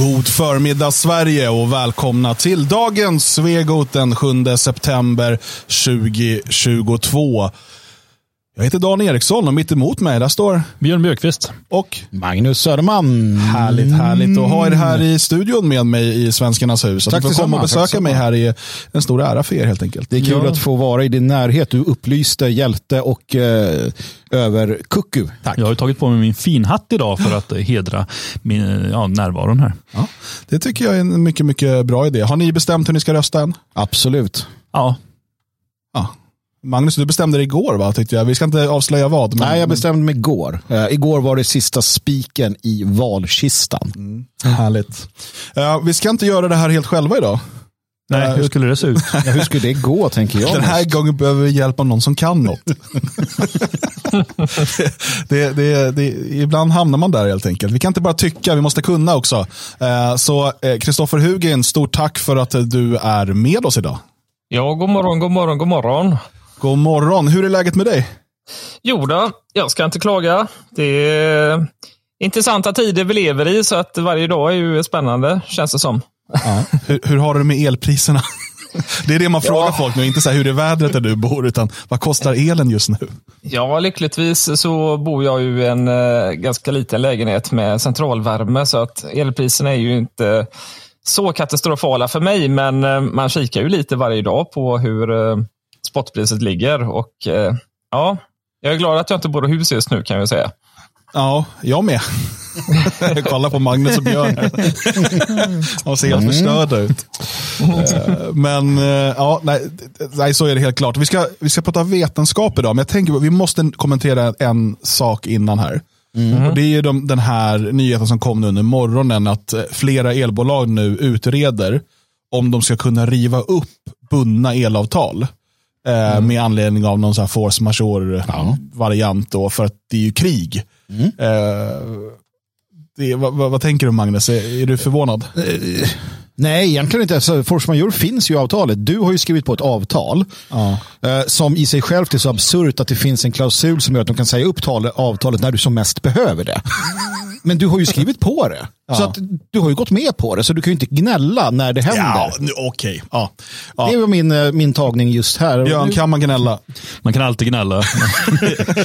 God förmiddag Sverige och välkomna till dagens Svegot den 7 september 2022. Jag heter Dan Eriksson och mitt emot mig där står Björn Björkqvist. och Magnus Söderman. härligt, härligt att ha er här i studion med mig i Svenskarnas hus. Att Tack ni får komma och besöka mig här är en stor ära för er helt enkelt. Det är kul Ja. att få vara i din närhet. Du upplyste hjälte och eh, över kucku. Tack. Jag har ju tagit på mig min finhatt idag för att hedra min, ja, närvaron här. Ja, det tycker jag är en mycket, mycket bra idé. Har ni bestämt hur ni ska rösta än? Absolut. Ja. Magnus, du bestämde det igår va? Tyckte jag. Vi ska inte avslöja vad. Men, Nej, jag bestämde mig igår. Eh, igår var det sista spiken i valkistan. Härligt. Eh, vi ska inte göra det här helt själva idag. nej, Eh, hur skulle det se ut? Ja, hur skulle det gå, tänker jag. Den här gången behöver vi hjälp av någon som kan något. det, det, det, ibland hamnar man där helt enkelt. Vi kan inte bara tycka, vi måste kunna också. Så Kristoffer Hugin, stort tack för att du är med oss idag. Ja, god morgon, god morgon, god morgon. God morgon, hur är läget med dig? Jo då, jag ska inte klaga. Det är intressanta tider vi lever i, så att varje dag är ju spännande, känns det som. Hur, hur har du det med elpriserna? Det är det man frågar Ja. folk nu, inte så här hur är vädret där du bor, utan vad kostar elen just nu? Ja, lyckligtvis så bor jag ju i en eh, ganska liten lägenhet med centralvärme, så att elpriserna är ju inte så katastrofala för mig, men eh, man kikar ju lite varje dag på hur eh, spotpriset ligger. Och eh, ja, jag är glad att jag inte bor i hus just nu kan jag säga. Ja, jag med. Kolla på Magnus och Björn. här. De ser helt förstörda ut. Eh, Men eh, ja, nej, nej, så är det helt klart. Vi ska, vi ska prata vetenskap idag, men jag tänker vi måste kommentera en sak innan här. Och det är ju de, den här nyheten som kom nu under morgonen, att eh, flera elbolag nu utreder om de ska kunna riva upp bundna elavtal. Eh, Med anledning av någon sån här force majeure-variant då, för att det är ju krig. Eh, det, vad, vad, vad tänker du Magnus? Är, är du förvånad? Nej, egentligen inte. Alltså, force majeure finns ju i avtalet. Du har ju skrivit på ett avtal Ja. eh, som i sig självt är så absurt att det finns en klausul som gör att de kan säga upp tal- avtalet när du som mest behöver det. Men du har ju skrivit på det. Så att du har ju gått med på det, så du kan ju inte gnälla när det händer. Ja, nu- okej. Ja. Ja. Det var min, eh, min tagning just här. Björn, kan man gnälla? Man kan alltid gnälla.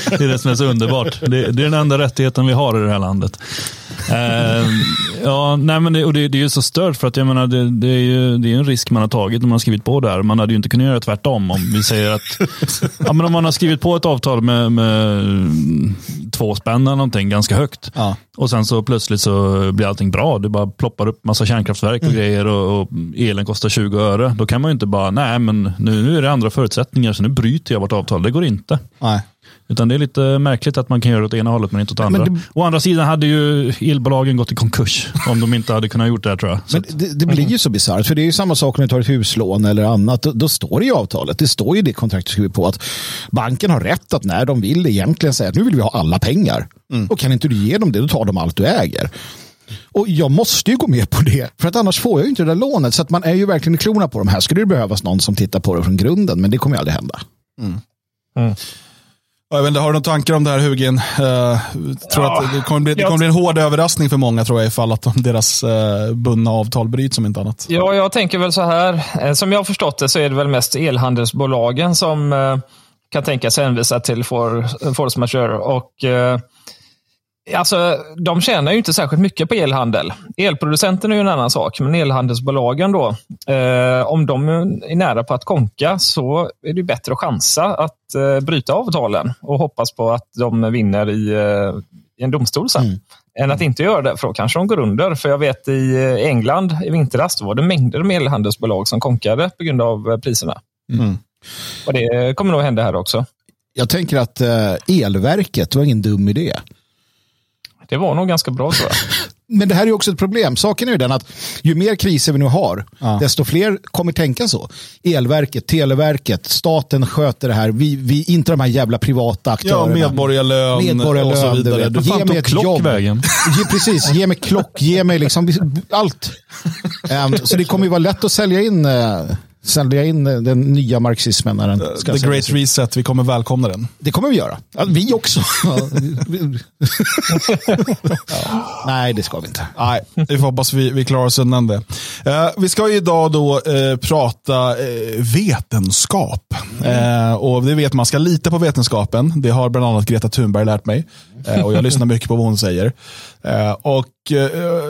det är det som är så underbart. Det, det är den enda rättigheten vi har i det här landet. Eh, ja, nej, men det, och det, det är ju så stört för att jag menar, det, det är ju det är en risk man har tagit när man har skrivit på det här. Man hade ju inte kunnat göra tvärtom om vi säger att ja, men om man har skrivit på ett avtal med, med två spänn eller någonting ganska högt Ja. och sen så plötsligt så blir allting bra. Det bara ploppar upp massa kärnkraftverk och grejer och, och elen kostar 20 öre. Då kan man ju inte bara, nej men nu, nu är det andra förutsättningar så nu bryter jag vårt avtal. Det går inte. Nej. Utan det är lite märkligt att man kan göra det åt ena hållet men inte åt andra. men det- Å andra sidan hade ju elbolagen gått i konkurs om de inte hade kunnat gjort det här tror jag. Så Men det, det blir ju så bisarrt, för det är ju samma sak om du tar ett huslån eller annat. Då, då står det i avtalet, det står ju det kontrakt du skriver på att banken har rätt att när de vill egentligen säga att nu vill vi ha alla pengar. Och kan inte du ge dem det, då tar de allt du äger. Och jag måste ju gå med på det, för att annars får jag ju inte det där lånet. Så att man är ju verkligen i klorna på de här. Skulle det behövas någon som tittar på det från grunden, men det kommer ju aldrig hända. Ja, Jag vet inte, har du några tankar om det här Hugin? Uh, tror Ja, att det kommer, bli, det jag- kommer bli en hård överraskning för många tror jag ifall att de, deras uh, bundna avtal bryts om inte annat. Ja, jag tänker väl så här. Eh, Som jag har förstått det så är det väl mest elhandelsbolagen som eh, kan tänka sig hänvisa till for, force majeure. Och, eh, alltså, de tjänar ju inte särskilt mycket på elhandel. Elproducenten är ju en annan sak, men elhandelsbolagen då, eh, om de är nära på att konka så är det ju bättre att chansa att eh, bryta avtalen och hoppas på att de vinner i, eh, i en domstol sen. Än att inte göra det, för då kanske de går under. För jag vet i eh, England i vintras var det mängder med elhandelsbolag som konkade på grund av eh, priserna. Mm. Och det kommer nog hända här också. Jag tänker att eh, elverket var ingen dum idé. Det var nog ganska bra tror jag. Men det här är ju också ett problem. Saken är ju den att ju mer kriser vi nu har, Ja. desto fler kommer tänka så. Elverket, Televerket, staten sköter det här. Vi, vi inte de här jävla privata Ja, aktörerna. medborgarlön, Medborgarlön, och så vidare. vet. Du, Ge mig ett klock jobb. vägen. Ge, precis, ge mig klock, ge mig liksom allt. Ehm, så det kommer ju vara lätt att sälja in, eh, sälja in den nya marxismen när den ska The Great in. Reset, vi kommer välkomna den. Det kommer vi göra. Ja, vi också. Nej, det ska vi inte. Nej, vi får hoppas vi, vi klarar oss undan det. Eh, vi ska ju idag då eh, prata eh, vetenskap. Eh, och det vet man ska lita på vetenskapen. Det har bland annat Greta Thunberg lärt mig. Eh, och jag lyssnar mycket på vad hon säger. Eh, och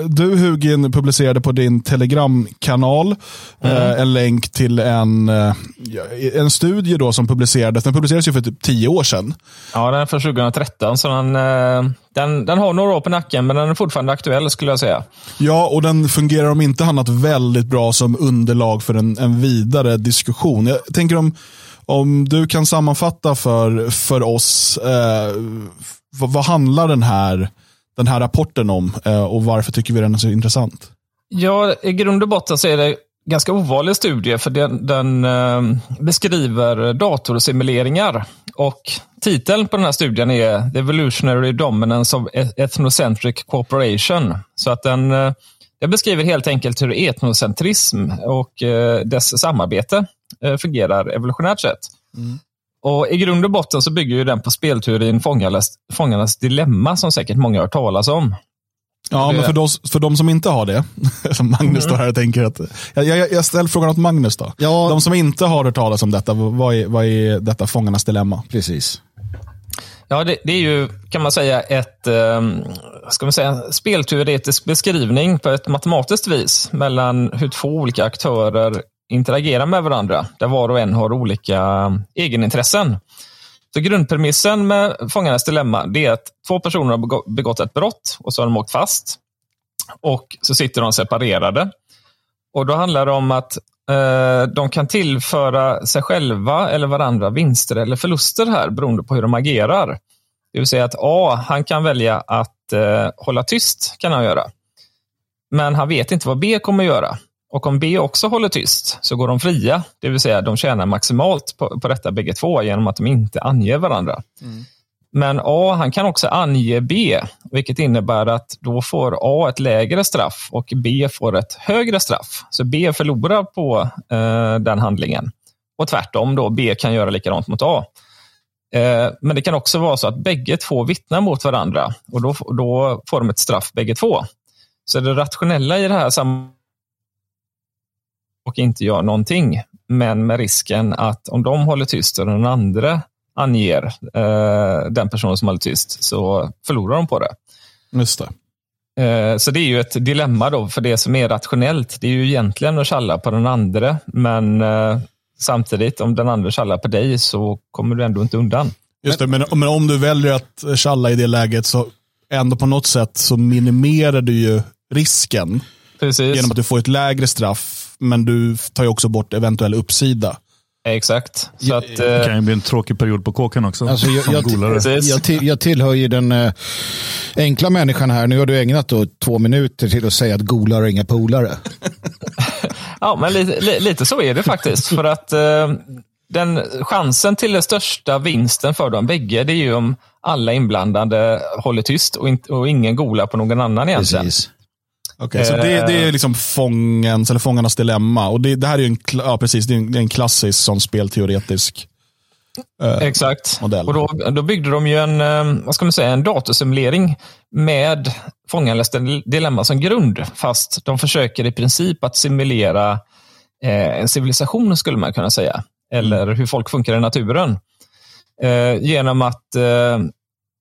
du Hugin publicerade på din telegramkanal eh, en länk till en, eh, en studie då som publicerades. Den publicerades ju för typ tio år sedan. Ja, den är från 2013, så den, eh, den, den har några år på nacken, men den är fortfarande aktuell skulle jag säga. Ja, och den fungerar om inte annat väldigt bra som underlag för en, en vidare diskussion. Jag tänker om, om du kan sammanfatta för, för oss, eh, vad, vad handlar den här, den här rapporten om eh, och varför tycker vi den är så intressant? Ja, i grund och botten så är det ganska ovanlig studie, för den, den eh, beskriver datorsimuleringar. Och titeln på den här studien är The Evolutionary Dominance of Ethnocentric Cooperation. Så att den, eh, den beskriver helt enkelt hur etnocentrism och eh, dess samarbete fungerar evolutionärt sett. Och I grund och botten så bygger ju den på spelteorin Fångarnas, Fångarnas dilemma, som säkert många har hört talas om. Ja, Det- men för de, för de som inte har det, som Magnus står här och tänker att... Jag, jag, jag ställer frågan åt Magnus då. Ja. De som inte har hört talas om detta, vad är, vad är detta fångarnas dilemma? Precis. Ja, det, det är ju, kan man säga, ett eh, ska man säga, spelteoretisk beskrivning på ett matematiskt vis mellan hur två olika aktörer interagera med varandra, där var och en har olika eh, egenintressen. Så grundpremissen med Fångarnas dilemma det är att två personer har begått ett brott och så har de åkt fast. Och så sitter de separerade. Och Då handlar det om att eh, de kan tillföra sig själva eller varandra vinster eller förluster här beroende på hur de agerar. Det vill säga att A, han kan välja att eh, hålla tyst, kan han göra. Men han vet inte vad B kommer göra. Och om B också håller tyst så går de fria. Det vill säga de tjänar maximalt på, på detta bägge två genom att de inte anger varandra. Men A han kan också ange B, vilket innebär att då får A ett lägre straff och B får ett högre straff. Så B förlorar på eh, den handlingen. Och tvärtom, då, B kan göra likadant mot A. Eh, men det kan också vara så att bägge två vittnar mot varandra och då, då får de ett straff bägge två. Så det rationella i det här sam och inte gör någonting, men med risken att om de håller tyst och den andra anger eh, den personen som håller tyst så förlorar de på det. Just det. Eh, Så det är ju ett dilemma då, för det som är rationellt, det är ju egentligen att tjalla på den andra, men eh, samtidigt, om den andra tjallar på dig så kommer du ändå inte undan. Just det, men, men om du väljer att tjalla i det läget så ändå på något sätt så minimerar du ju risken Precis. genom att du får ett lägre straff, men du tar ju också bort eventuell uppsida. Exakt. Så att, Det eh, kan ju bli en tråkig period på kåken också. Alltså, jag, jag, jag, till, jag tillhör ju den eh, enkla människan här. Nu har du ägnat då två minuter till att säga att golare är inga polare. Ja, men lite, li, lite så är det faktiskt. För att eh, den chansen till den största vinsten för de bägge, det är ju om alla inblandade håller tyst och, in, och ingen golar på någon annan egentligen. Precis. Okej, så det, det är liksom fångens, eller fångarnas dilemma. Och det, det här är ju en, ja, precis, det är en, det är en klassisk sån spelteoretisk. Exakt. modell. Och då, då byggde de ju en, eh, vad ska man säga, en datorsimulering med Fångarnas dilemma som grund. Fast de försöker i princip att simulera eh, en civilisation, skulle man kunna säga. Eller hur folk funkar i naturen. Eh, genom att eh,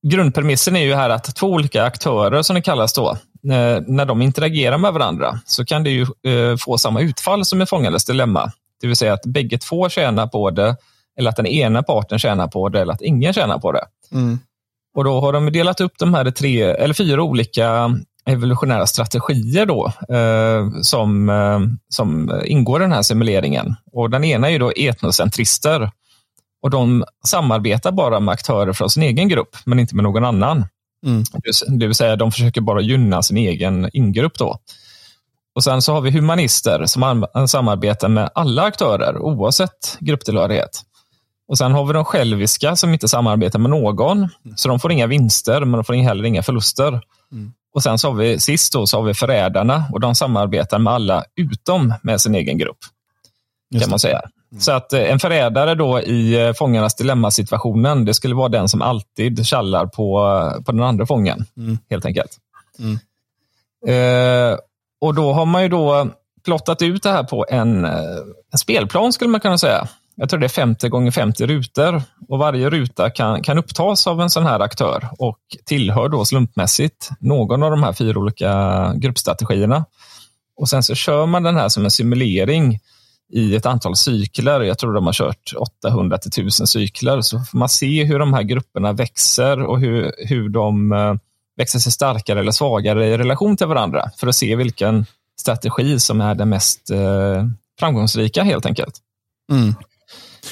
grundpremissen är ju här att två olika aktörer, som det kallas då, eh, när de interagerar med varandra så kan det ju eh, få samma utfall som i Fångarnas dilemma. Det vill säga att bägge två tjänar på det, eller att den ena parten tjänar på det, eller att ingen tjänar på det. Och då har de delat upp de här tre, eller fyra olika evolutionära strategier då, eh, som, eh, som ingår i den här simuleringen. Och den ena är då etnocentrister. Och de samarbetar bara med aktörer från sin egen grupp, men inte med någon annan. Det- Det vill säga, de försöker bara gynna sin egen ingrupp då. Och sen så har vi humanister som samarbetar med alla aktörer, oavsett grupptillhörighet. Och sen har vi de själviska som inte samarbetar med någon, så de får inga vinster, men de får heller inga förluster. Och sen så har vi sist då, så har vi förrädarna och de samarbetar med alla utom med sin egen grupp. kan man säga. Så att eh, en förrädare då i eh, fångarnas dilemmasituationen, det skulle vara den som alltid kallar på, på den andra fången, helt enkelt. Eh, och då har man ju då plottat ut det här på en, eh, en spelplan, skulle man kunna säga. Jag tror det är 50 gånger 50 rutor och varje ruta kan, kan upptas av en sån här aktör och tillhör då slumpmässigt någon av de här fyra olika gruppstrategierna. Och sen så kör man den här som en simulering i ett antal cykler. Jag tror de har kört 800 till 1000 cykler. Så får man se hur de här grupperna växer och hur, hur de eh, växer sig starkare eller svagare i relation till varandra för att se vilken strategi som är den mest eh, framgångsrika helt enkelt.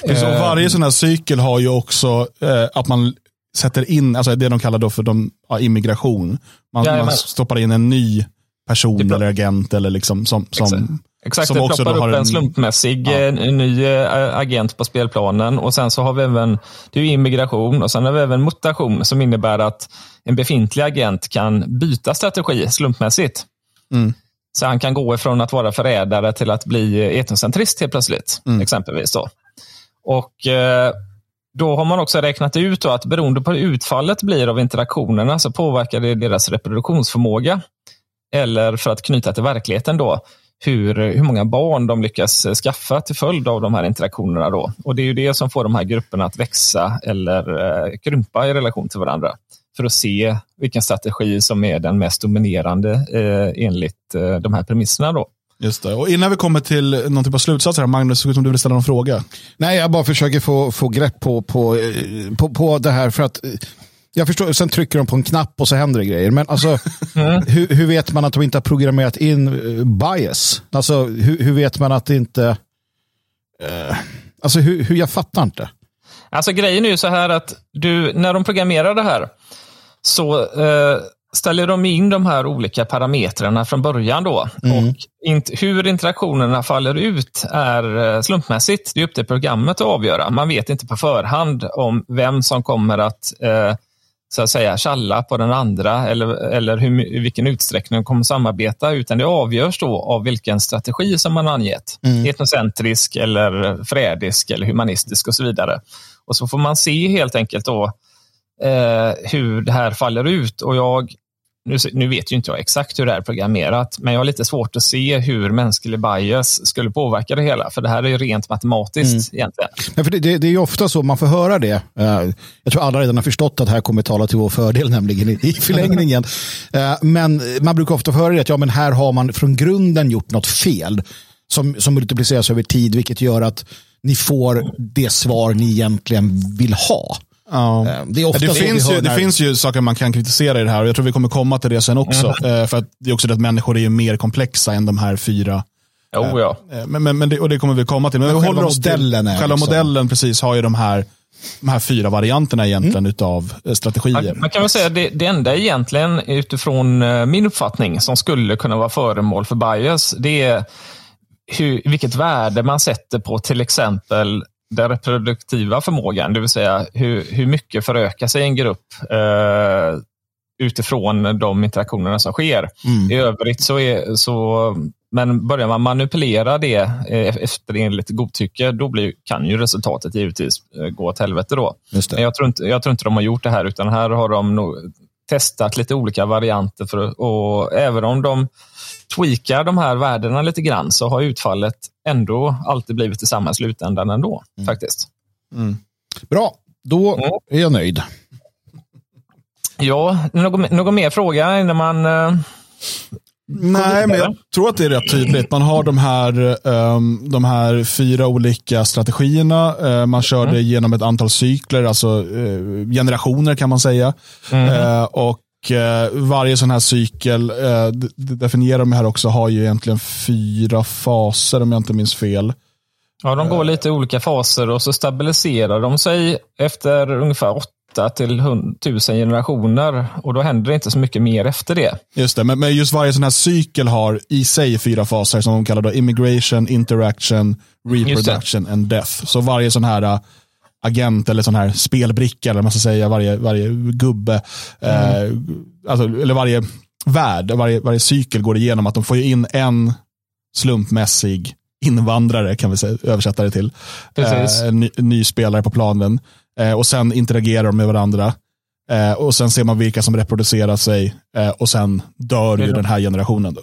Precis, och varje sån här cykel har ju också eh, att man sätter in, alltså det de kallar då för de, ja, immigration. Man, man stoppar in en ny person eller agent eller liksom som, som, Exakt. Som det också ploppar upp en, en- slumpmässig Ja. eh, ny eh, agent på spelplanen och sen så har vi även det är ju immigration och sen har vi även mutation som innebär att en befintlig agent kan byta strategi slumpmässigt. Mm. Så han kan gå ifrån att vara förrädare till att bli etnocentrist helt plötsligt, Mm. exempelvis. Då. Och eh, då har man också räknat ut att beroende på hur utfallet blir av interaktionerna så påverkar det deras reproduktionsförmåga. Eller för att knyta till verkligheten då, hur, hur många barn de lyckas eh, skaffa till följd av de här interaktionerna. Då. Och Det är ju det som får de här grupperna att växa eller eh, krympa i relation till varandra. För att se vilken strategi som är den mest dominerande eh, enligt eh, de här premisserna. Då. Just det. Och innan vi kommer till någon typ av slutsatser, här, Magnus, så ut som du vill ställa någon fråga. Nej, jag bara försöker få, få grepp på, på, eh, på, på det här. för att eh, jag förstår, Sen trycker de på en knapp och så händer det grejer. Men alltså, hur, hur vet man att de inte har programmerat in eh, bias? Alltså, hur, hur vet man att det inte... eh, alltså, hur, hur, jag fattar inte. Alltså grejen är ju så här att du, när de programmerar det här så eh, ställer de in de här olika parametrarna från början då. Och int, hur interaktionerna faller ut är slumpmässigt. Det är upp till programmet att avgöra. Man vet inte på förhand om vem som kommer att eh, så att säga tjalla på den andra eller, eller hur, i vilken utsträckning de kommer samarbeta, utan det avgörs då av vilken strategi som man har angett. Etnocentrisk eller frädisk eller humanistisk och så vidare. Och så får man se helt enkelt då eh, hur det här faller ut. Och jag, nu, nu vet ju inte jag exakt hur det är programmerat, men jag har lite svårt att se hur mänsklig bias skulle påverka det hela, för det här är ju rent matematiskt egentligen. Men för det, det, det är ju ofta så man får höra det. Eh, Jag tror alla redan har förstått att det här kommer tala till vår fördel, nämligen i, i förlängningen. Eh, Men man brukar ofta få höra det att ja, men här har man från grunden gjort något fel som, som multipliceras över tid, vilket gör att ni får det svar ni egentligen vill ha. Ja. Eh, Det är ofta det, vi finns ju, det när- finns ju saker man kan kritisera i det här och jag tror vi kommer komma till det sen också. Eh, För att det är också det att människor är ju mer komplexa än de här fyra. Jo, ja. Men, men, men det, och det kommer vi komma till. Men, vi själva håller oss modellen till, är Själva liksom- modellen precis har ju de här, de här fyra varianterna egentligen utav eh, strategier. Man, man kan väl säga att det, det enda egentligen utifrån eh, min uppfattning som skulle kunna vara föremål för bias, det är hur, vilket värde man sätter på till exempel den reproduktiva förmågan, det vill säga hur, hur mycket förökar sig en grupp eh, utifrån de interaktionerna som sker. I övrigt så är så men börjar man manipulera det eh, efter enligt godtycke, då blir, kan ju resultatet givetvis eh, gå åt helvete då. Men jag tror, inte, jag tror inte de har gjort det här, utan här har de nog testat lite olika varianter. För, och även om de tweakar de här värdena lite grann, så har utfallet ändå alltid blivit detsamma i slutändan ändå. Faktiskt. Bra, då Ja. är jag nöjd. Ja, någon, någon mer fråga innan man... Nej, men jag tror att det är rätt tydligt. Man har de här, ehm, de här fyra olika strategierna. Eh, man kör det genom ett antal cykler, alltså eh, generationer kan man säga. Eh, och eh, varje sån här cykel, eh, d- d- definierar de här också, har ju egentligen fyra faser om jag inte minns fel. Ja, de går lite olika faser och så stabiliserar de sig efter ungefär 8 till 1000 generationer. Och då händer det inte så mycket mer efter det. Just det, men, men just varje sån här cykel har i sig fyra faser som de kallar då immigration, interaction, reproduction and death. Så varje sån här äh, agent eller sån här spelbricka, eller vad man ska säga, varje, varje gubbe, eh, alltså, eller varje värld, varje, varje cykel går igenom att de får in en slumpmässig invandrare kan vi säga, översätta det till. Eh, ny, ny spelare på planen. Eh, och sen interagerar de med varandra. Eh, och sen ser man vilka som reproducerar sig. Eh, och sen dör ju den här generationen. Då.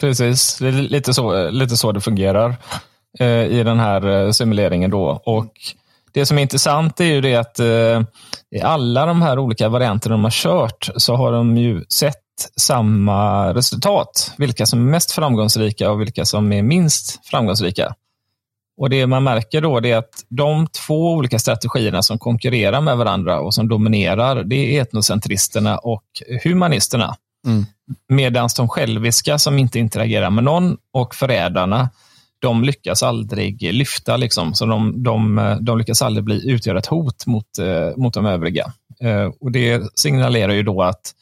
Precis, det är lite så, lite så det fungerar eh, i den här eh, simuleringen. Då. Och det som är intressant är ju det att eh, i alla de här olika varianterna de har kört så har de ju sett samma resultat. Vilka som är mest framgångsrika och vilka som är minst framgångsrika. Och Det man märker då är att de två olika strategierna som konkurrerar med varandra och som dominerar, det är etnocentristerna och humanisterna. Medan de själviska som inte interagerar med någon och förrädarna, de lyckas aldrig lyfta. Liksom. Så de, de, de lyckas aldrig bli, utgöra ett hot mot, eh, mot de övriga. Eh, och Det signalerar ju då att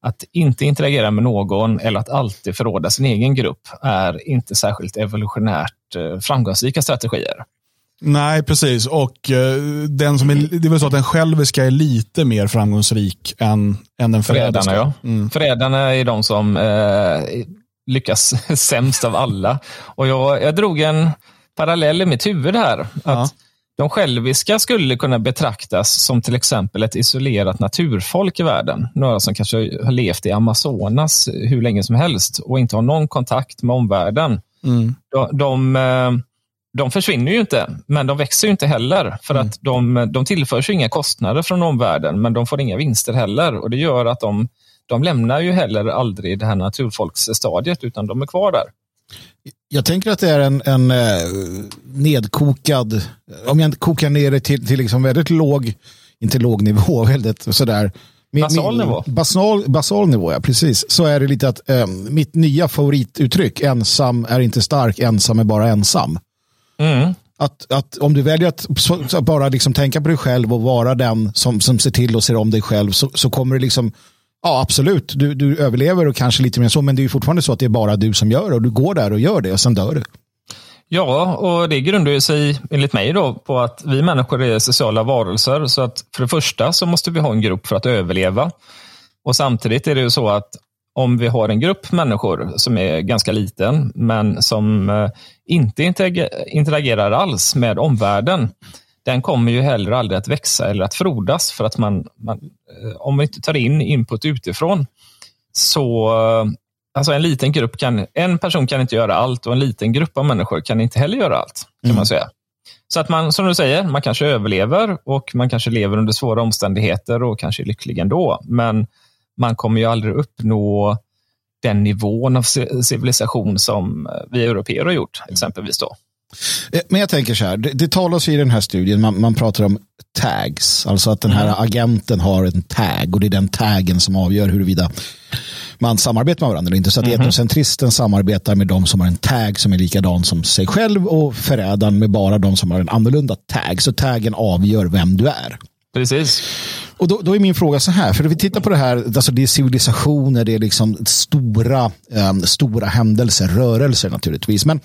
att inte interagera med någon eller att alltid förråda sin egen grupp är inte särskilt evolutionärt framgångsrika strategier. Nej, precis. Och eh, den som är, det är väl så att den själviska är lite mer framgångsrik än, än den Förrädarna, ja. Förrädarna är de som eh, lyckas sämst av alla. Och jag, jag drog en parallell i mitt huvud här. Att Ja. De själviska skulle kunna betraktas som till exempel ett isolerat naturfolk i världen. Några som kanske har levt i Amazonas hur länge som helst och inte har någon kontakt med omvärlden. Mm. De, de, eh, de försvinner ju inte, men de växer ju inte heller. För att de, de tillförs inga kostnader från omvärlden, men de får inga vinster heller. Och Det gör att de, de lämnar ju heller aldrig det här naturfolksstadiet, utan de är kvar där. Jag tänker att det är en, en eh, nedkokad, om jag kokar ner det till, till liksom väldigt låg, inte låg nivå, väldigt sådär. Min- Basal min- nivå. Basal, basal nivå, ja precis. Så är det lite att eh, mitt nya favorituttryck, ensam är inte stark, ensam är bara ensam. Mm. Att, att om du väljer att så, så bara liksom tänka på dig själv och vara den som, som ser till och ser om dig själv så, så kommer det liksom, ja absolut, du, du överlever och kanske lite mer så, men det är ju fortfarande så att det är bara du som gör det och du går där och gör det och sen dör du. Ja, och det grundar ju sig enligt mig då på att vi människor är sociala varelser. Så att för det första så måste vi ha en grupp för att överleva. Och samtidigt är det ju så att om vi har en grupp människor som är ganska liten, men som eh, inte interagerar alls med omvärlden, den kommer ju heller aldrig att växa eller att frodas. För att man, man eh, om vi inte tar in input utifrån, så eh, Alltså en liten grupp kan, en person kan inte göra allt och en liten grupp av människor kan inte heller göra allt. kan man säga. Så att man, som du säger, man kanske överlever och man kanske lever under svåra omständigheter och kanske är lycklig ändå. Men man kommer ju aldrig uppnå den nivån av ci- civilisation som vi europeer har gjort, exempelvis. då. Eh, Men jag tänker så här, det, det talas i den här studien, man, man pratar om tags, alltså att den här agenten har en tag och det är den taggen som avgör huruvida man samarbetar med varandra inte. Så att etnocentristen samarbetar med de som har en tag som är likadan som sig själv och förrädaren med bara de som har en annorlunda tag. Så taggen avgör vem du är. Precis. Och då, då är min fråga så här, för vi tittar på det här, alltså det är civilisationer, det är liksom stora, um, stora händelser, rörelser naturligtvis. Men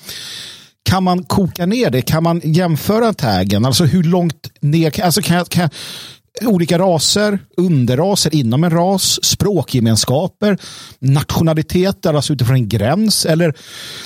kan man koka ner det? Kan man jämföra taggen? Alltså hur långt ner? Alltså kan, jag- kan, jag- olika raser, underraser inom en ras, språkgemenskaper, nationaliteter, alltså utifrån en gräns. Eller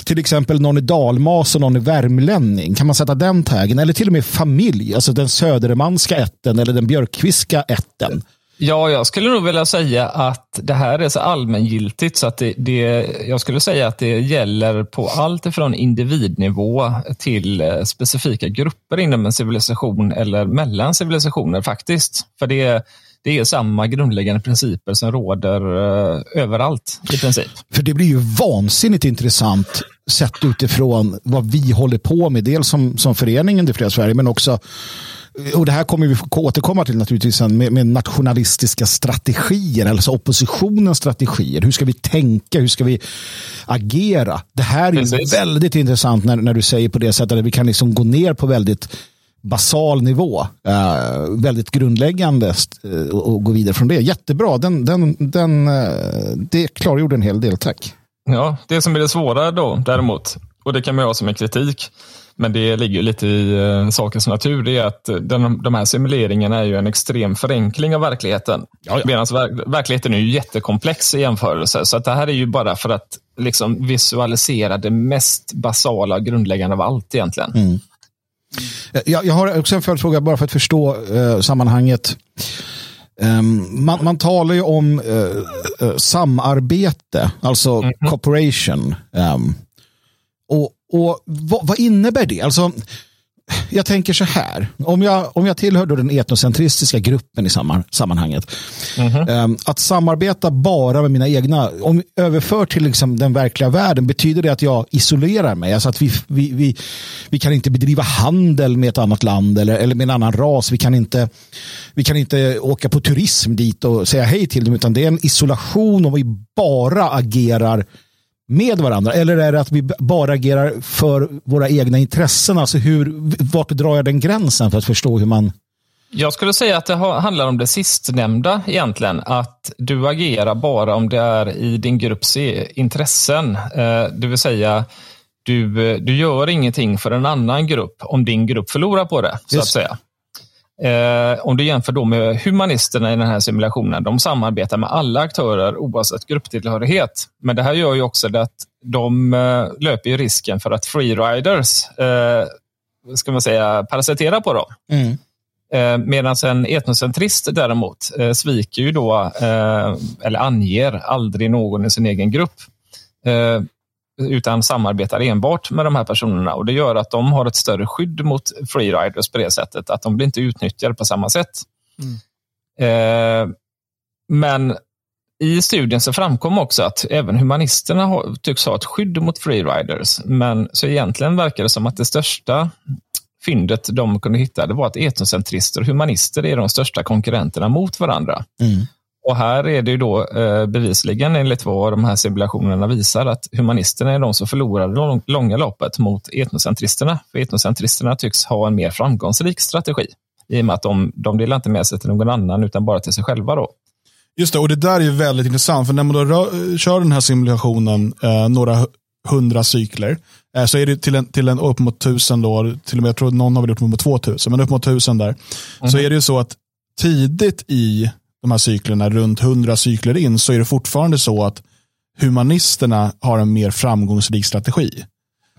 till exempel någon är dalmas och någon är värmlänning. Kan man sätta den taggen? Eller till och med familj, alltså den södermanska ätten eller den björkviska ätten. Ja, jag skulle nog vilja säga att det här är så allmängiltigt så att det, det, jag skulle säga att det gäller på allt ifrån individnivå till eh, specifika grupper inom en civilisation eller mellan civilisationer faktiskt. För det, det är samma grundläggande principer som råder eh, överallt i princip. För det blir ju vansinnigt intressant sett utifrån vad vi håller på med. Dels som, som föreningen Det fria Sverige men också och det här kommer vi återkomma till naturligtvis sen med, med nationalistiska strategier, alltså oppositionens strategier. Hur ska vi tänka? Hur ska vi agera? Det här är Precis. väldigt intressant när, när du säger på det sättet att vi kan liksom gå ner på väldigt basal nivå, eh, väldigt grundläggande eh, och, gå vidare från det. Jättebra, den, den, den, eh, det klargjorde en hel del, tack. Ja, det som är det svåra då däremot, och det kan man ha som en kritik, Men det ligger lite i uh, sakens natur. Det är att den, de här simuleringarna är ju en extrem förenkling av verkligheten. Medan ver verkligheten är ju jättekomplex i jämförelse. Så att det här är ju bara för att liksom, visualisera det mest basala grundläggande av allt egentligen. Mm. Jag, jag, har också en följdfråga bara för att förstå uh, sammanhanget. Um, man, man, talar ju om uh, uh, samarbete, alltså mm -hmm. cooperation. Um, och, vad, vad, innebär det? Alltså, jag tänker så här, om jag, om jag tillhör den etnocentristiska gruppen i sammanhanget, mm -hmm. att samarbeta bara med mina egna, om överför till liksom den verkliga världen, betyder det att jag isolerar mig? Alltså att vi, vi, vi, vi kan inte bedriva handel med ett annat land eller, eller med en annan ras. Vi kan, inte, vi kan inte åka på turism dit och säga hej till dem, utan det är en isolation och vi bara agerar med varandra? Eller är det att vi bara agerar för våra egna intressen? Alltså hur, vart drar jag den gränsen för att förstå hur man... Jag skulle säga att det handlar om det sistnämnda egentligen. Att du agerar bara om det är i din grupps intressen. Eh, det vill säga, du, du gör ingenting för en annan grupp om din grupp förlorar på det. så att säga. Eh, om du jämför då med humanisterna i den här simulationen, de samarbetar med alla aktörer oavsett grupptillhörighet. Men det här gör ju också att de eh, löper risken för att freeriders eh, ska man säga, parasiterar på dem. Mm. Eh, Medan en etnocentrist däremot eh, sviker ju då, eh, eller anger aldrig någon i sin egen grupp. Utan samarbetar enbart med de här personerna och det gör att de har ett större skydd mot freeriders på det sättet, att de blir inte utnyttjade på samma sätt. Mm. Eh, men i studien så framkom också att även humanisterna har, tycks ha ett skydd mot freeriders, men så egentligen verkar det som att det största fyndet de kunde hitta det var att etnocentrister och humanister är de största konkurrenterna mot varandra. Mm. Och här är det ju då eh, bevisligen enligt vad de här simulationerna visar att humanisterna är de som förlorar det långa loppet mot etnocentristerna. För etnocentristerna tycks ha en mer framgångsrik strategi i och med att de, de delar inte med sig till någon annan utan bara till sig själva. Då. Just det, och det där är ju väldigt intressant för när man då rör, kör den här simulationen eh, några hundra cykler eh, så är det till en, till en upp mot tusen då, till och med jag tror någon har väl upp mot två tusen, men upp mot tusen där, mm. så är det ju så att tidigt i de här cyklerna, runt hundra cykler in, så är det fortfarande så att humanisterna har en mer framgångsrik strategi.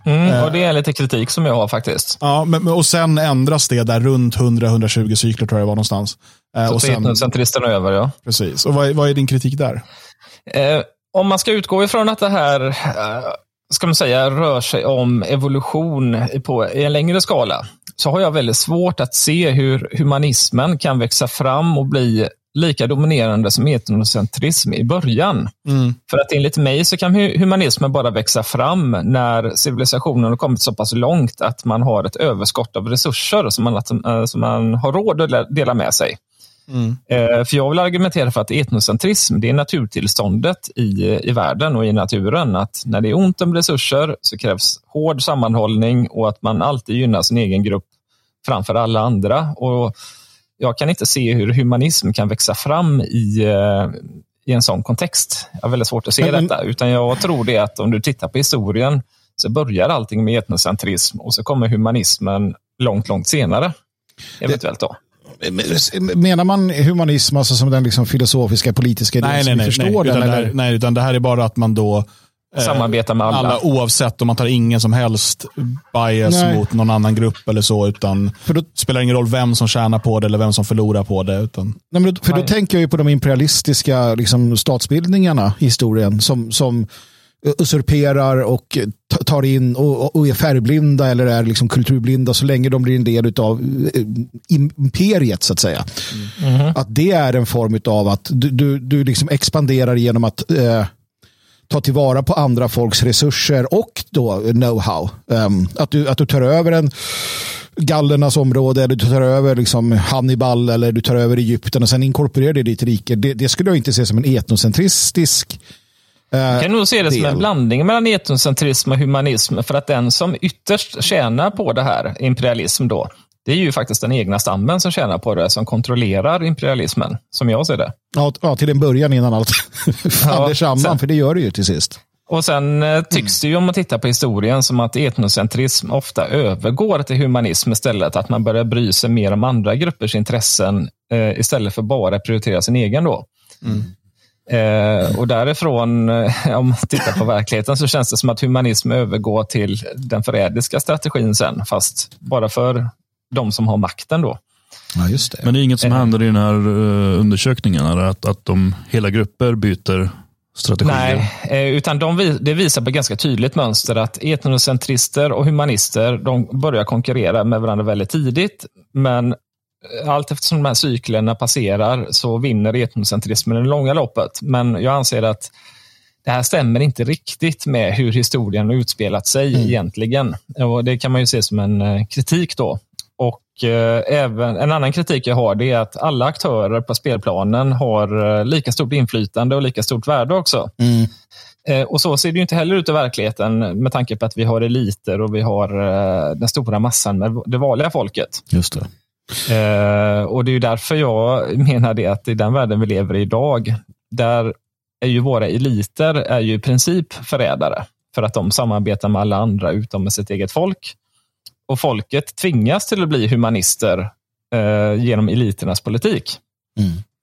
Mm, eh, och Det är lite kritik som jag har faktiskt. Ja, men, och sen ändras det där runt 100-120 cykler tror jag var någonstans. Eh, så och sen, centristerna över, ja. Precis. Och vad, vad är din kritik där? Eh, om man ska utgå ifrån att det här eh, ska man säga, rör sig om evolution på en längre skala, så har jag väldigt svårt att se hur humanismen kan växa fram och bli lika dominerande som etnocentrism i början. Mm. För att enligt mig så kan humanismen bara växa fram när civilisationen har kommit så pass långt att man har ett överskott av resurser som man, eh, som man har råd att dela med sig. Mm. Eh, för jag vill argumentera för att etnocentrism det är naturtillståndet i, i världen och i naturen. Att när det är ont om resurser så krävs hård sammanhållning och att man alltid gynnar sin egen grupp framför alla andra. Och jag kan inte se hur humanism kan växa fram i, eh, i en sån kontext. Jag har väldigt svårt att se men, detta. Utan jag tror det att om du tittar på historien så börjar allting med etnocentrism och så kommer humanismen långt, långt senare. Eventuellt då. Menar man humanism alltså som den liksom filosofiska politiska idén nej, som nej, vi förstår nej, den? Utan eller? nej, utan det här är bara att man då Samarbeta med alla. alla. Oavsett om man tar ingen som helst bias Nej. mot någon annan grupp eller så. Utan för då, det spelar ingen roll vem som tjänar på det eller vem som förlorar på det. Utan... Nej, men då, för då tänker jag ju på de imperialistiska liksom, statsbildningarna i historien som, som usurperar och tar in och, och är färgblinda eller är liksom kulturblinda så länge de blir en del av eh, imperiet så att säga. Mm. Mm. Att det är en form av att du, du, du liksom expanderar genom att eh, ta tillvara på andra folks resurser och då know-how. Um, att, du, att du tar över en gallernas område, eller du tar över liksom Hannibal eller du tar över Egypten och sen inkorporerar det i ditt rike. Det, det skulle jag inte se som en etnocentristisk uh, Jag kan nog se det del. som en blandning mellan etnocentrism och humanism. För att den som ytterst tjänar på det här, imperialism då, det är ju faktiskt den egna stammen som tjänar på det, som kontrollerar imperialismen, som jag ser det. Ja, ja till en början innan allt faller ja, samman, sen, för det gör det ju till sist. Och sen eh, tycks det ju om man tittar på historien som att etnocentrism ofta övergår till humanism istället. Att man börjar bry sig mer om andra gruppers intressen eh, istället för bara prioritera sin egen. då. Eh, och därifrån, eh, om man tittar på verkligheten, så känns det som att humanism övergår till den förrädiska strategin sen, fast bara för de som har makten då. Ja, just det. Men det är inget som händer i den här eh, undersökningen? Eller? Att, att de, hela grupper byter strategier? Nej, eh, utan de, det visar på ett ganska tydligt mönster att etnocentrister och humanister de börjar konkurrera med varandra väldigt tidigt. Men eh, allt eftersom de här cyklerna passerar så vinner etnocentrismen i det långa loppet. Men jag anser att det här stämmer inte riktigt med hur historien har utspelat sig egentligen. Och Det kan man ju se som en eh, kritik då. Och eh, även En annan kritik jag har det är att alla aktörer på spelplanen har eh, lika stort inflytande och lika stort värde också. Mm. Eh, och så ser det inte heller ut i verkligheten med tanke på att vi har eliter och vi har den stora massan med det vanliga folket. Just det. Eh, och det är därför jag menar det att i den världen vi lever i idag, där är ju våra eliter är ju i princip förrädare. För att de samarbetar med alla andra utom med sitt eget folk. Och folket tvingas till att bli humanister eh, genom eliternas politik.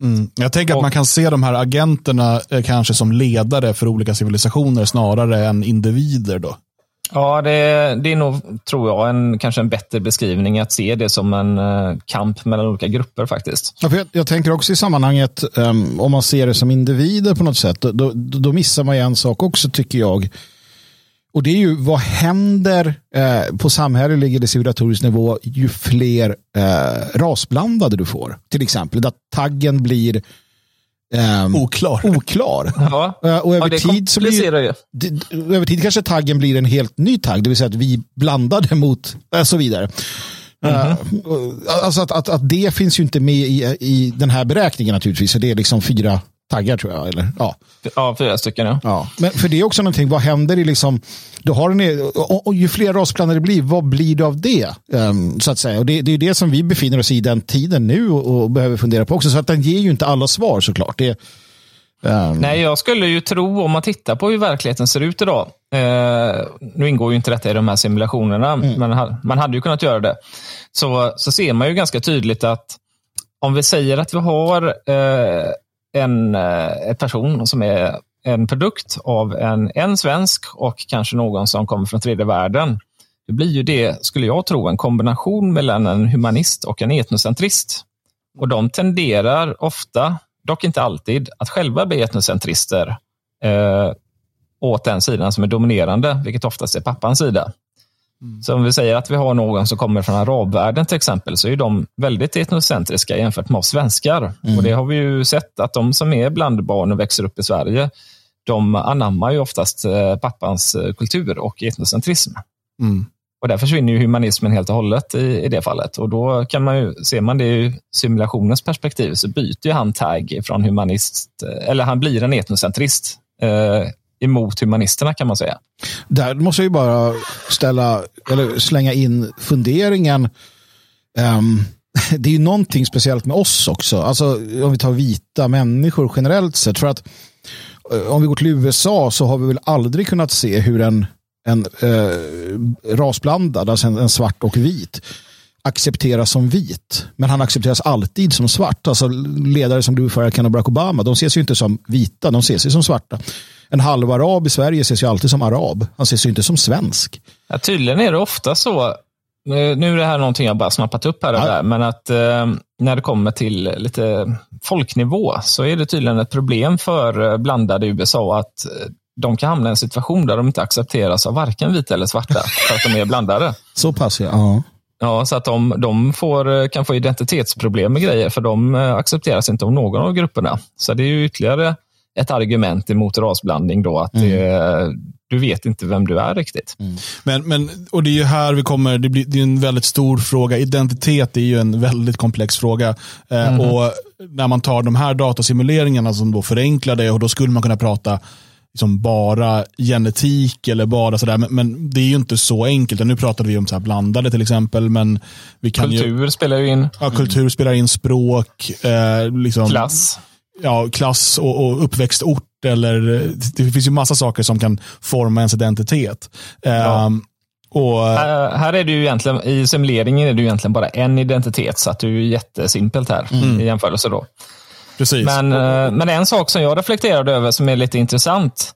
Mm. Jag tänker att Och- man kan se de här agenterna eh, kanske som ledare för olika civilisationer snarare än individer. då. Ja, det, det är nog, tror jag, en, kanske en bättre beskrivning att se det som en eh, kamp mellan olika grupper faktiskt. Ja, jag, jag tänker också i sammanhanget, ehm, om man ser det som individer på något sätt, då, då, då missar man ju en sak också tycker jag. Och det är ju vad händer eh, på samhällelig eller civilisatorisk nivå ju fler eh, rasblandade du får. Till exempel, att taggen blir ehm, Oklar. oklar. Ja, Eh, och över ja tid så blir över tid kanske taggen blir en helt ny tagg, det vill säga att vi blandade mot och så vidare. Eh, alltså att, att, att det finns ju inte med i, i den här beräkningen naturligtvis, så det är liksom fyra taggar tror jag. Eller, ja. Ja, fyra stycken. Ja. Ja. Men för det är också någonting, vad händer i liksom, du har en, och, och ju fler rasplaner det blir, vad blir det av det? Ehm, så att säga. Och det, det är det som vi befinner oss i den tiden nu och, och behöver fundera på också. Så att den ger ju inte alla svar såklart. Det, ehm, Nej, jag skulle ju tro, om man tittar på hur verkligheten ser ut idag. Eh, nu ingår ju inte detta i de här simulationerna, men ha- man hade ju kunnat göra det. Så, så ser man ju ganska tydligt att om vi säger att vi har eh, en eh, en person som är en produkt av en, en svensk och kanske någon som kommer från tredje världen. Det blir ju det, skulle jag tro, en kombination mellan en humanist och en etnocentrist. Och de tenderar ofta, dock inte alltid, att själva bli etnocentrister eh, åt den sidan som är dominerande, vilket oftast är pappans sida. Så om vi säger att vi har någon som kommer från arabvärlden till exempel, så är de väldigt etnocentriska jämfört med oss svenskar. Och det har vi ju sett att de som är blandbarn och växer upp i Sverige, de anammar ju oftast eh, pappans eh, kultur och etnocentrism. Mm. Och där försvinner ju humanismen helt och hållet i, i det fallet. Och då kan man ju, ser man det ur simulationens perspektiv så byter han tagg från humanist, eh, eller han blir en etnocentrist eh, emot humanisterna kan man säga. Där måste jag ju bara ställa, eller slänga in funderingen. Um, det är ju någonting speciellt med oss också. Alltså om vi tar vita människor generellt sett. För att eh, om vi går till USA så har vi väl aldrig kunnat se hur en, en eh, rasblandad, alltså en, en svart och vit, accepteras som vit. Men han accepteras alltid som svart. Alltså ledare som Louis Farrakhan och Barack Obama, de ses ju inte som vita, de ses ju som svarta. En halvarab i Sverige ses ju alltid som arab. Han ses ju inte som svensk. Ja, tydligen är det ofta så, nu är det här någonting jag bara snappat upp här och Ja. där, men att eh, när det kommer till lite folknivå så är det tydligen ett problem för eh, blandade USA att eh, de kan hamna i en situation där de inte accepteras av varken vita eller svarta för att de är blandade. Så pass ja. ja. Ja, så att de, de får, eh, kan få identitetsproblem med grejer, för de accepteras inte av någon av grupperna. Så det är ju ytterligare ett argument emot rasblandning då, att det, du vet inte vem du är riktigt. Men, men, och det är ju här vi kommer, det, blir, det är en väldigt stor fråga. Identitet är ju en väldigt komplex fråga. Eh, och när man tar de här datasimuleringarna som då förenklar det och då skulle man kunna prata liksom bara genetik eller bara sådär. Men, men det är ju inte så enkelt. Nu pratade vi om så här blandade till exempel. Men vi kan Ju, Kultur spelar ju in, ja, kultur spelar in språk, eh, liksom, klass. Ja, klass och, och uppväxtort. Eller, det finns ju massa saker som kan forma ens identitet. Ja. Um, och, här, här, är ju egentligen, i simuleringen är det ju egentligen bara en identitet, så att det är jättesimpelt här mm. i jämförelse. då. Precis. Men, eh, men en sak som jag reflekterade över som är lite intressant,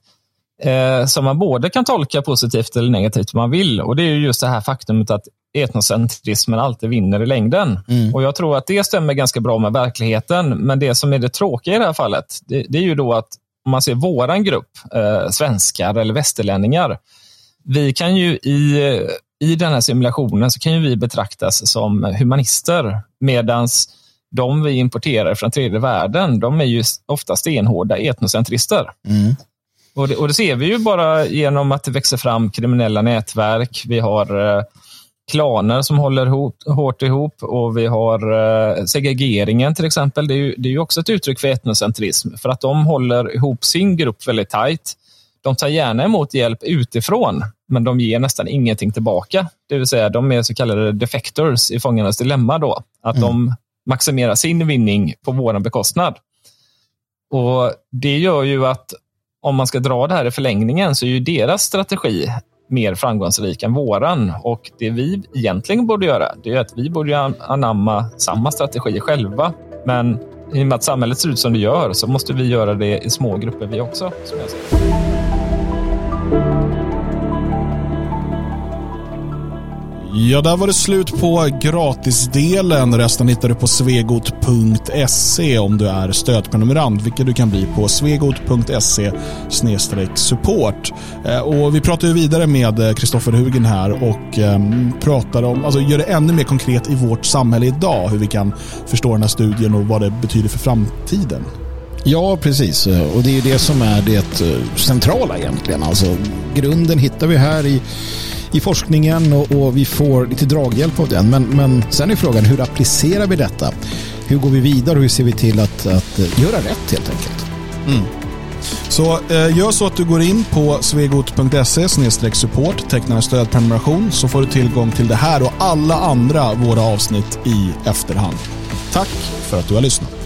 eh, som man både kan tolka positivt eller negativt om man vill, och det är just det här faktumet att etnocentrismen alltid vinner i längden. Mm. Och Jag tror att det stämmer ganska bra med verkligheten, men det som är det tråkiga i det här fallet, det, det är ju då att om man ser våran grupp, eh, svenskar eller västerlänningar, vi kan ju i, i den här simulationen så kan ju vi betraktas som humanister, medans de vi importerar från tredje världen, de är ju ofta stenhårda etnocentrister. Mm. Och, det, och det ser vi ju bara genom att det växer fram kriminella nätverk. Vi har eh, klaner som håller ihop, hårt ihop och vi har eh, segregeringen till exempel. Det är, ju, det är ju också ett uttryck för etnocentrism för att de håller ihop sin grupp väldigt tajt. De tar gärna emot hjälp utifrån, men de ger nästan ingenting tillbaka. Det vill säga, de är så kallade defectors i Fångarnas dilemma. Då. Att mm. de maximerar sin vinning på vår bekostnad. Och Det gör ju att om man ska dra det här i förlängningen så är ju deras strategi mer framgångsrik än våran. Och det vi egentligen borde göra, det är att vi borde anamma samma strategi själva. Men i och med att samhället ser ut som det gör så måste vi göra det i små grupper vi också. Som jag säger. Ja, där var det slut på gratisdelen. Resten hittar du på svegot.se om du är stödprenumerant, vilket du kan bli på svegot.se support. Eh, och vi pratar ju vidare med eh, Kristoffer Hugen här och ehm, pratar om, alltså gör det ännu mer konkret i vårt samhälle idag, hur vi kan förstå den här studien och vad det betyder för framtiden. Ja, precis. Eh, och det är ju det som är det centrala egentligen. Alltså, grunden hittar vi här i i forskningen och, och, vi får lite draghjälp av den. Men, men sen är frågan hur applicerar vi detta? Hur går vi vidare och hur ser vi till att, att eh, göra rätt helt enkelt? Mm. Så eh, gör så att du går in på svegot.se support, tecknar en stödprenumeration så får du tillgång till det här och alla andra våra avsnitt i efterhand. Tack för att du har lyssnat.